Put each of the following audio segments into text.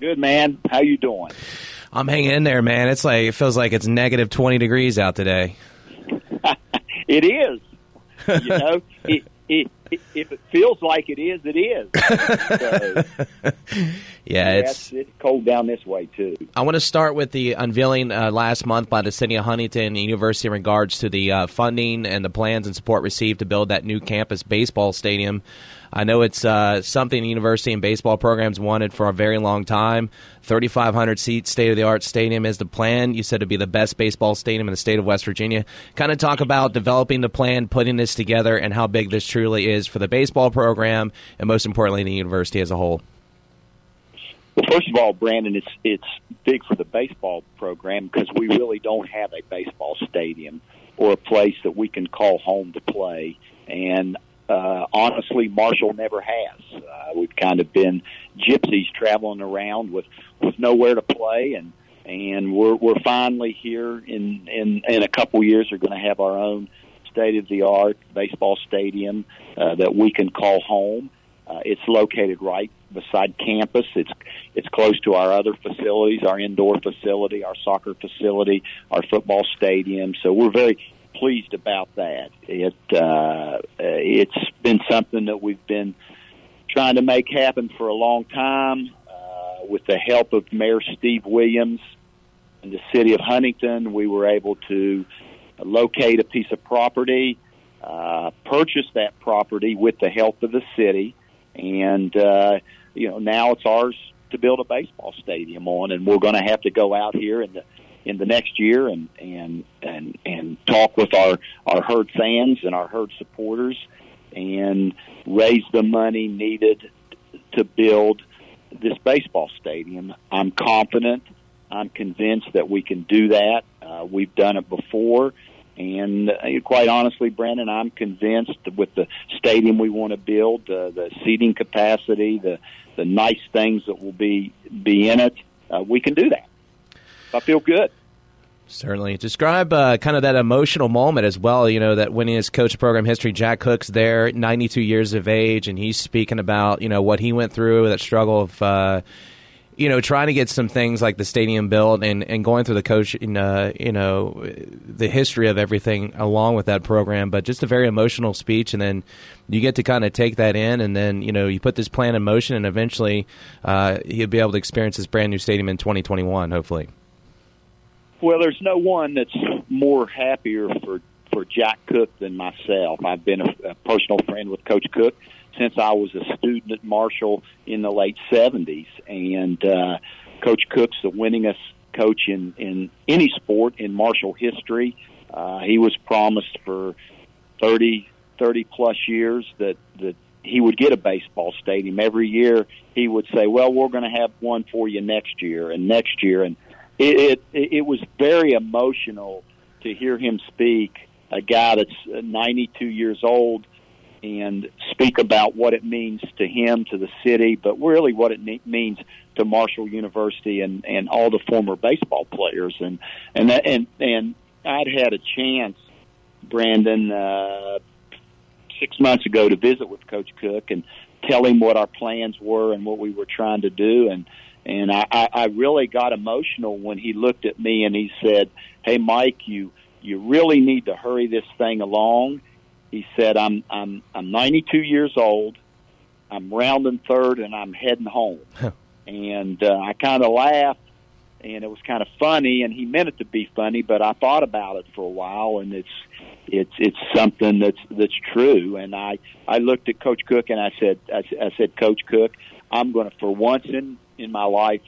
Good man. How you doing? I'm hanging in there, man. It's like it feels like it's negative 20 degrees out today. it is. You know, it, it, it, if it feels like it is, it is. So, yeah, it's it's cold down this way too. I want to start with the unveiling uh, last month by the city of Huntington University in regards to the uh, funding and the plans and support received to build that new campus baseball stadium. I know it's uh, something the university and baseball programs wanted for a very long time. 3,500 seat state of the art stadium is the plan. You said to be the best baseball stadium in the state of West Virginia. Kind of talk about developing the plan, putting this together, and how big this truly is for the baseball program, and most importantly, the university as a whole. Well, first of all, Brandon, it's it's big for the baseball program because we really don't have a baseball stadium or a place that we can call home to play. And uh, honestly, Marshall never has. Uh, we've kind of been gypsies traveling around with with nowhere to play, and and we're we're finally here in in in a couple years. Are going to have our own state of the art baseball stadium uh, that we can call home. Uh, it's located right beside campus. It's it's close to our other facilities, our indoor facility, our soccer facility, our football stadium. So we're very pleased about that. It uh, it's been something that we've been trying to make happen for a long time. Uh, with the help of Mayor Steve Williams and the city of Huntington, we were able to locate a piece of property, uh, purchase that property with the help of the city, and uh, you know now it's ours to build a baseball stadium on, and we're going to have to go out here in the in the next year and and and and talk with our our herd fans and our herd supporters and raise the money needed to build this baseball stadium. I'm confident. I'm convinced that we can do that. Uh, we've done it before. And uh, quite honestly, Brandon, I'm convinced with the stadium we want to build, uh, the seating capacity, the the nice things that will be be in it, uh, we can do that. I feel good. Certainly. Describe uh, kind of that emotional moment as well. You know, that winning his coach program history, Jack Cook's there, 92 years of age, and he's speaking about, you know, what he went through, that struggle of, uh, you know, trying to get some things like the stadium built and, and going through the coach, uh, you know, the history of everything along with that program. But just a very emotional speech. And then you get to kind of take that in, and then, you know, you put this plan in motion, and eventually uh, he'll be able to experience this brand new stadium in 2021, hopefully. Well, there's no one that's more happier for for Jack Cook than myself. I've been a, a personal friend with Coach Cook since I was a student at Marshall in the late '70s, and uh, Coach Cook's the winningest coach in in any sport in Marshall history. Uh, he was promised for 30, 30 plus years that that he would get a baseball stadium every year. He would say, "Well, we're going to have one for you next year and next year," and it, it it was very emotional to hear him speak. A guy that's 92 years old and speak about what it means to him, to the city, but really what it ne- means to Marshall University and and all the former baseball players. And and that, and and I'd had a chance, Brandon, uh, six months ago to visit with Coach Cook and tell him what our plans were and what we were trying to do and and I, I I really got emotional when he looked at me and he said, "Hey, Mike, you you really need to hurry this thing along." He said, "I'm I'm I'm 92 years old. I'm rounding third, and I'm heading home." and uh, I kind of laughed, and it was kind of funny, and he meant it to be funny, but I thought about it for a while, and it's it's it's something that's that's true. And I I looked at Coach Cook and I said I, I said, Coach Cook, I'm going to for once in in my life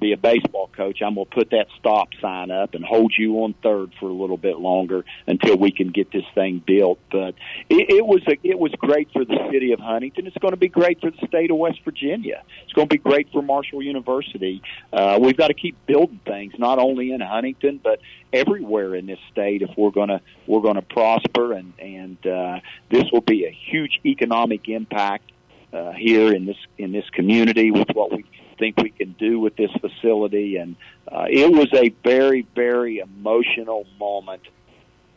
be a baseball coach, I'm going to put that stop sign up and hold you on third for a little bit longer until we can get this thing built. But it, it was a, it was great for the city of Huntington. It's going to be great for the state of West Virginia. It's going to be great for Marshall University. Uh, we've got to keep building things, not only in Huntington but everywhere in this state if we're going to we're going to prosper and and uh, this will be a huge economic impact uh, here in this in this community with what we think we can do with this facility. And uh, it was a very, very emotional moment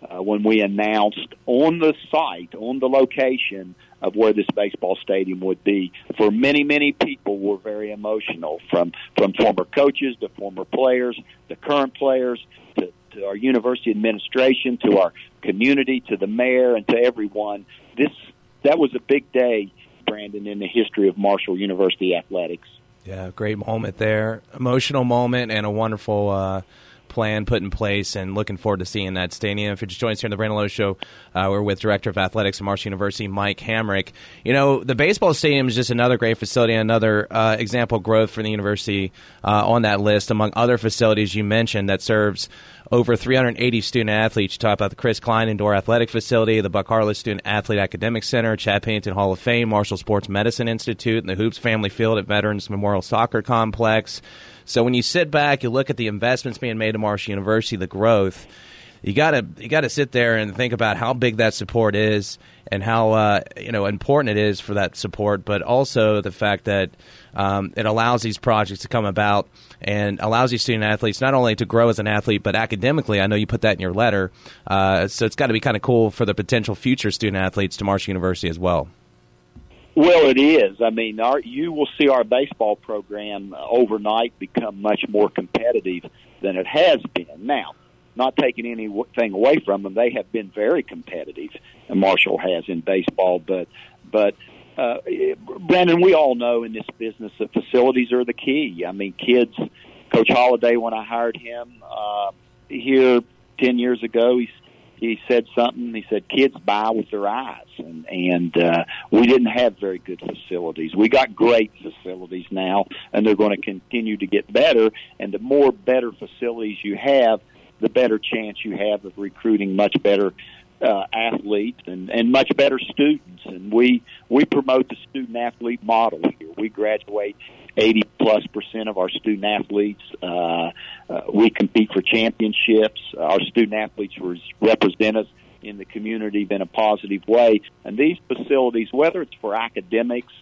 uh, when we announced on the site, on the location of where this baseball stadium would be. For many, many people were very emotional, from from former coaches to former players, to current players, to, to our university administration, to our community, to the mayor, and to everyone. This that was a big day, Brandon, in the history of Marshall University athletics. Yeah, great moment there, emotional moment, and a wonderful. Uh, Plan put in place and looking forward to seeing that stadium. If you're just joining us here on the Brandon Lowe Show, uh, we're with Director of Athletics at Marshall University, Mike Hamrick. You know, the baseball stadium is just another great facility, another uh, example of growth for the university uh, on that list, among other facilities you mentioned that serves over 380 student athletes. You talk about the Chris Cline Indoor Athletic Facility, the Buck Harless Student Athlete Academic Center, Chad Pennington Hall of Fame, Marshall Sports Medicine Institute, and the Hoops Family Field at Veterans Memorial Soccer Complex. So when you sit back, you look at the investments being made to Marshall University, the growth. You gotta you gotta sit there and think about how big that support is and how uh, you know important it is for that support, but also the fact that um, it allows these projects to come about and allows these student athletes not only to grow as an athlete, but academically. I know you put that in your letter, uh, so it's got to be kind of cool for the potential future student athletes to Marshall University as well. Well, it is. I mean, our, you will see our baseball program overnight become much more competitive than it has been. Now, not taking anything away from them, they have been very competitive, and Marshall has in baseball. But, but uh, Brandon, we all know in this business that facilities are the key. I mean, kids. Coach Holliday, when I hired him uh, here ten years ago, he's he said something. He said, "Kids buy with their eyes," and and uh, we didn't have very good facilities. We got great facilities now, and they're going to continue to get better. And the more better facilities you have, the better chance you have of recruiting much better uh, athletes and, and much better students. And we we promote the student athlete model here. We graduate 80 plus percent of our student athletes. Uh, uh, we compete for championships. Our student athletes represent us in the community in a positive way. And these facilities, whether it's for academics,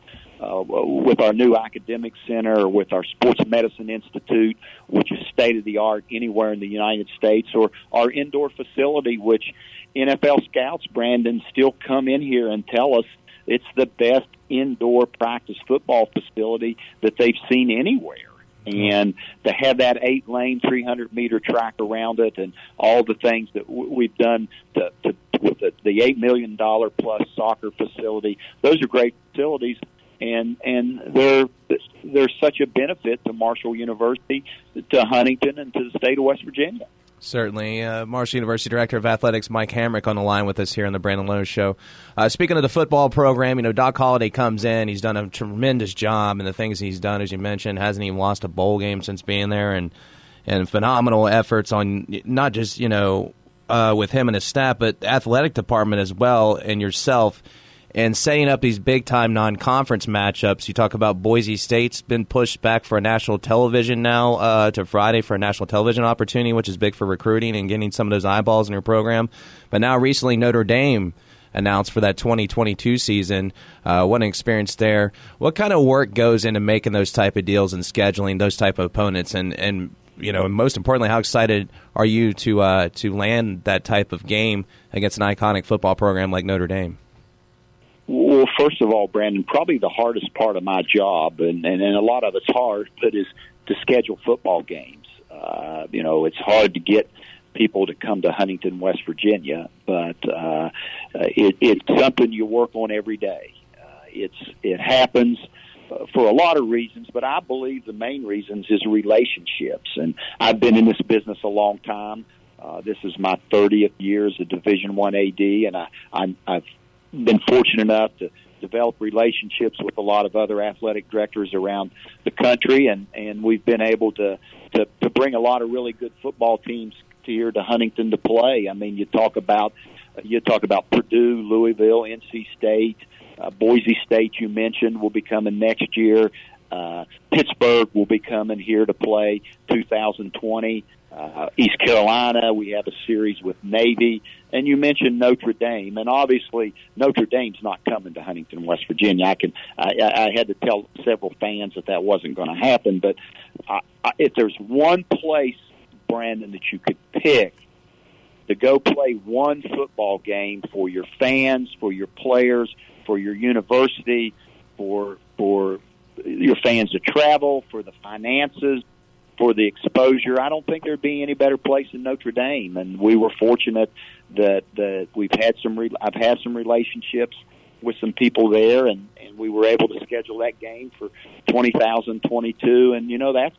uh, with our new academic center or with our sports medicine institute, which is state of the art anywhere in the United States, or our indoor facility, which NFL scouts, Brandon, still come in here and tell us it's the best indoor practice football facility that they've seen anywhere. And to have that eight lane, 300 meter track around it and all the things that we've done to, to, with the, the $8 million plus soccer facility, those are great facilities and and they're they're such a benefit to Marshall University, to Huntington, and to the state of West Virginia. Certainly. Uh, Marshall University Director of Athletics Mike Hamrick on the line with us here on the Brandon Lowe Show. Uh, speaking of the football program, you know, Doc Holliday comes in. He's done a tremendous job, and the things he's done, as you mentioned, hasn't even lost a bowl game since being there, and and phenomenal efforts on not just you know uh, with him and his staff, but athletic department as well, and yourself and setting up these big time non conference matchups. You talk about Boise State's been pushed back for a national television now uh, to Friday for a national television opportunity, which is big for recruiting and getting some of those eyeballs in your program. But now recently Notre Dame announced for that 2022 season. Uh, what an experience there! What kind of work goes into making those type of deals and scheduling those type of opponents? And and you know, and most importantly, how excited are you to uh, to land that type of game against an iconic football program like Notre Dame? Well, first of all, Brandon, probably the hardest part of my job, and, and, and a lot of it's hard, but is to schedule football games. Uh, you know, it's hard to get people to come to Huntington, West Virginia, but uh, it, it's something you work on every day. Uh, it's it happens for a lot of reasons, but I believe the main reasons is relationships. And I've been in this business a long time. Uh, this is my 30th year as a Division One AD, and I, I'm, I've been fortunate enough to develop relationships with a lot of other athletic directors around the country, and and we've been able to to, to bring a lot of really good football teams to here to Huntington to play. I mean, you talk about you talk about Purdue, Louisville, NC State, uh, Boise State. You mentioned will be coming next year. Uh, Pittsburgh will be coming here to play 2020 uh, East Carolina. We have a series with Navy, and you mentioned Notre Dame, and obviously Notre Dame's not coming to Huntington, West Virginia. I can I, I had to tell several fans that that wasn't going to happen, but I, I, if there's one place, Brandon, that you could pick to go play one football game for your fans, for your players, for your university, for for your fans to travel, for the finances, for the exposure. I don't think there'd be any better place than Notre Dame, and we were fortunate that that we've had some. Re- I've had some relationships with some people there, and and we were able to schedule that game for twenty thousand, twenty two, and you know that's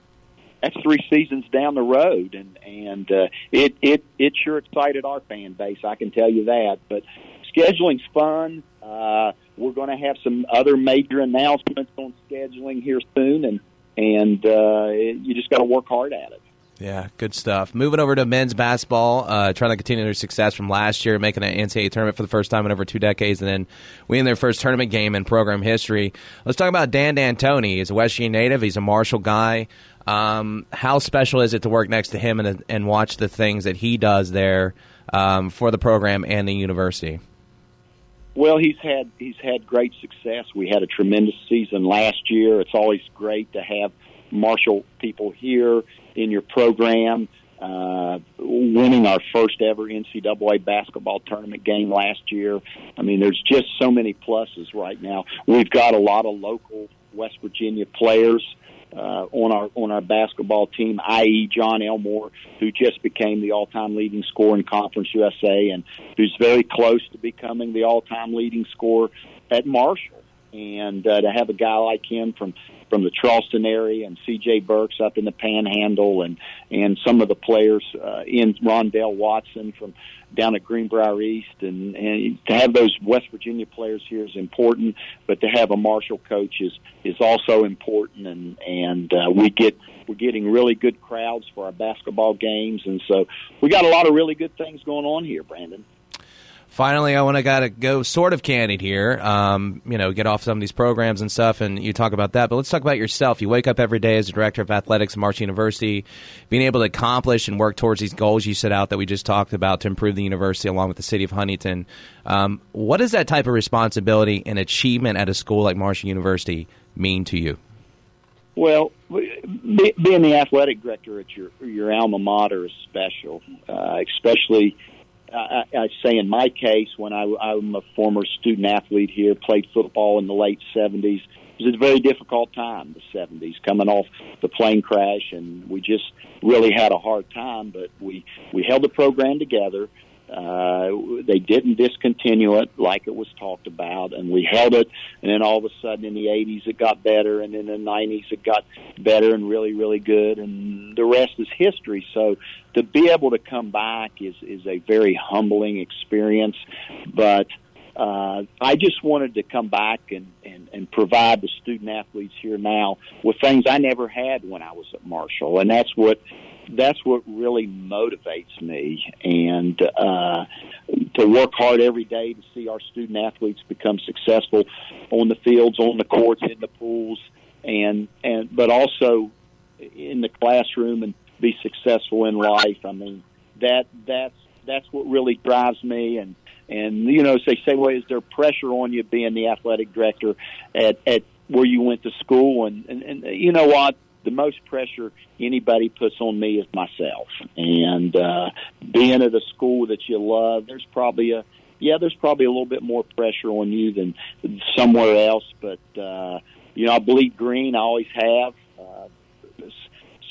that's three seasons down the road, and and uh, it it it sure excited our fan base. I can tell you that. But scheduling's fun. Uh, we're going to have some other major announcements on scheduling here soon, and and uh, it, you just got to work hard at it. Yeah, good stuff. Moving over to men's basketball, uh, trying to continue their success from last year, making an NCAA tournament for the first time in over two decades, and then winning their first tournament game in program history. Let's talk about Dan D'Antoni. He's a West Virginia native. He's a Marshall guy. Um, how special is it to work next to him and, and watch the things that he does there um, for the program and the university? Well, he's had he's had great success. We had a tremendous season last year. It's always great to have Marshall people here in your program. Uh, winning our first ever NCAA basketball tournament game last year. I mean, there's just so many pluses right now. We've got a lot of local West Virginia players uh, on our on our basketball team, i.e., Jon Elmore, who just became the all-time leading scorer in Conference USA, and who's very close to becoming the all-time leading scorer at Marshall. And uh, to have a guy like him from from the Charleston area, and C.J. Burks up in the Panhandle, and and some of the players uh, in Rondell Watson from down at Greenbrier East, and, and to have those West Virginia players here is important. But to have a Marshall coach is is also important, and and uh, we get we're getting really good crowds for our basketball games, and so we got a lot of really good things going on here, Brandon. Finally, I want to gotta go sort of candid here. Um, you know, get off some of these programs and stuff, and you talk about that. But let's talk about yourself. You wake up every day as a director of athletics at Marshall University, being able to accomplish and work towards these goals you set out that we just talked about to improve the university along with the city of Huntington. Um, what does that type of responsibility and achievement at a school like Marshall University mean to you? Well, being the athletic director at your your alma mater is special, uh, especially I, I say in my case, when I, I'm a former student athlete here, played football in the late 70s, it was a very difficult time, the 70s, coming off the plane crash, and we just really had a hard time. But we we held the program together. Uh, they didn't discontinue it like it was talked about, and we held it. And then all of a sudden, in the 80s, it got better, and in the 90s, it got better and really, really good. And the rest is history. So to be able to come back is is a very humbling experience. But uh, I just wanted to come back and, and, and provide the student athletes here now with things I never had when I was at Marshall, and that's what that's what really motivates me. And uh, to work hard every day to see our student athletes become successful on the fields, on the courts, in the pools, and and but also in the classroom and be successful in life. I mean that that's that's what really drives me. And and you know they say well is there pressure on you being the athletic director at at where you went to school? And and, and you know what the most pressure anybody puts on me is myself. And uh, being at a school that you love, there's probably a yeah, there's probably a little bit more pressure on you than somewhere else. But uh, you know, I bleed green. I always have. Uh,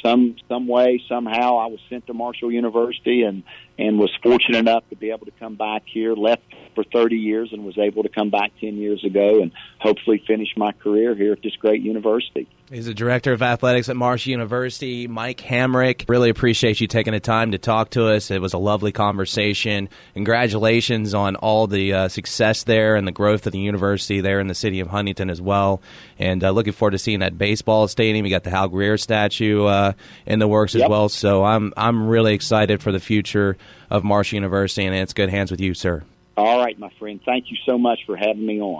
some some way somehow I was sent to Marshall University and and was fortunate enough to be able to come back here. Left for 30 years and was able to come back 10 years ago and hopefully finish my career here at this great university. He's the director of athletics at Marshall University, Mike Hamrick. Really appreciate you taking the time to talk to us. It was a lovely conversation. Congratulations on all the uh, success there and the growth of the university there in the city of Huntington as well. And uh, looking forward to seeing that baseball stadium. You got the Hal Greer statue uh, in the works yep. as well. So I'm I'm really excited for the future of Marshall University, and it's good hands with you, sir. All right, my friend. Thank you so much for having me on.